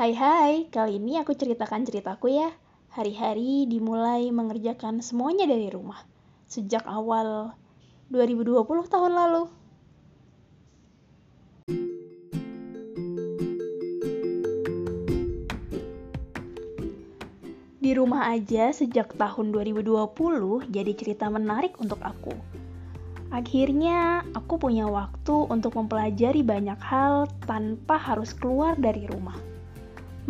Hai hai, kali ini aku ceritakan ceritaku ya. Hari-hari dimulai mengerjakan semuanya dari rumah. Sejak awal 2020 tahun lalu. Di rumah aja sejak tahun 2020 jadi cerita menarik untuk aku. Akhirnya, aku punya waktu untuk mempelajari banyak hal tanpa harus keluar dari rumah.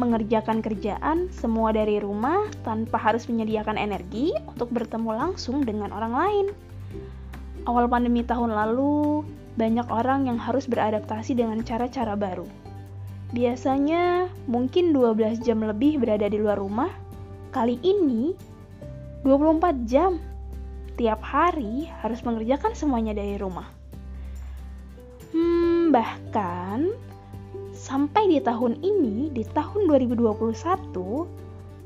Mengerjakan kerjaan semua dari rumah tanpa harus menyediakan energi untuk bertemu langsung dengan orang lain. Awal pandemi tahun lalu, banyak orang yang harus beradaptasi dengan cara-cara baru. Biasanya mungkin 12 jam lebih berada di luar rumah, Kali ini 24 jam tiap hari harus mengerjakan semuanya dari rumah. Hmm, bahkan sampai di tahun ini, di tahun 2021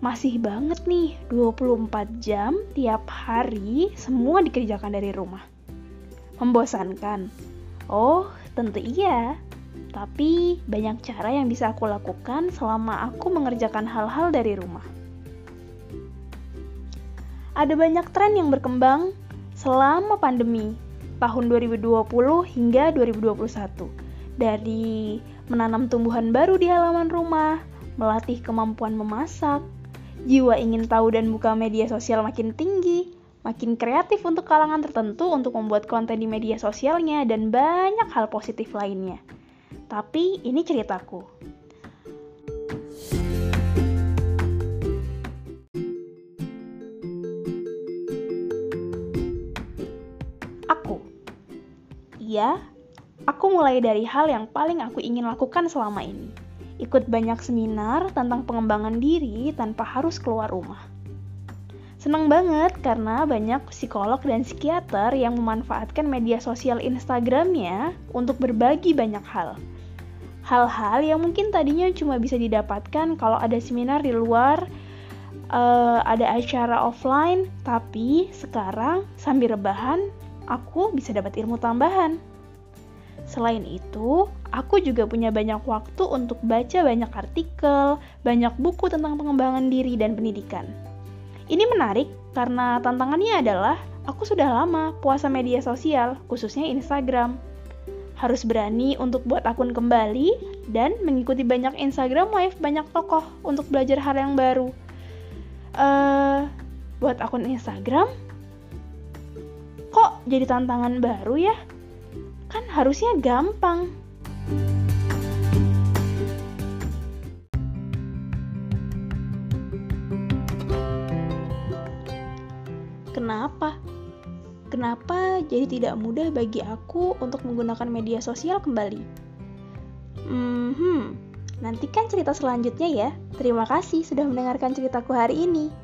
masih banget nih 24 jam tiap hari semua dikerjakan dari rumah. Membosankan? Oh, tentu iya. Tapi banyak cara yang bisa aku lakukan selama aku mengerjakan hal-hal dari rumah ada banyak tren yang berkembang selama pandemi tahun 2020 hingga 2021. Dari menanam tumbuhan baru di halaman rumah, melatih kemampuan memasak, jiwa ingin tahu dan buka media sosial makin tinggi, makin kreatif untuk kalangan tertentu untuk membuat konten di media sosialnya, dan banyak hal positif lainnya. Tapi ini ceritaku. Ya, aku mulai dari hal yang paling aku ingin lakukan selama ini. Ikut banyak seminar tentang pengembangan diri tanpa harus keluar rumah. Senang banget karena banyak psikolog dan psikiater yang memanfaatkan media sosial Instagramnya untuk berbagi banyak hal. Hal-hal yang mungkin tadinya cuma bisa didapatkan kalau ada seminar di luar, uh, ada acara offline, tapi sekarang sambil rebahan aku bisa dapat ilmu tambahan. Selain itu, aku juga punya banyak waktu untuk baca banyak artikel, banyak buku tentang pengembangan diri dan pendidikan. Ini menarik karena tantangannya adalah aku sudah lama puasa media sosial, khususnya Instagram. Harus berani untuk buat akun kembali dan mengikuti banyak Instagram live banyak tokoh untuk belajar hal yang baru. Uh, buat akun Instagram, kok jadi tantangan baru ya? Harusnya gampang. Kenapa? Kenapa jadi tidak mudah bagi aku untuk menggunakan media sosial kembali? Hmm, nantikan cerita selanjutnya ya. Terima kasih sudah mendengarkan ceritaku hari ini.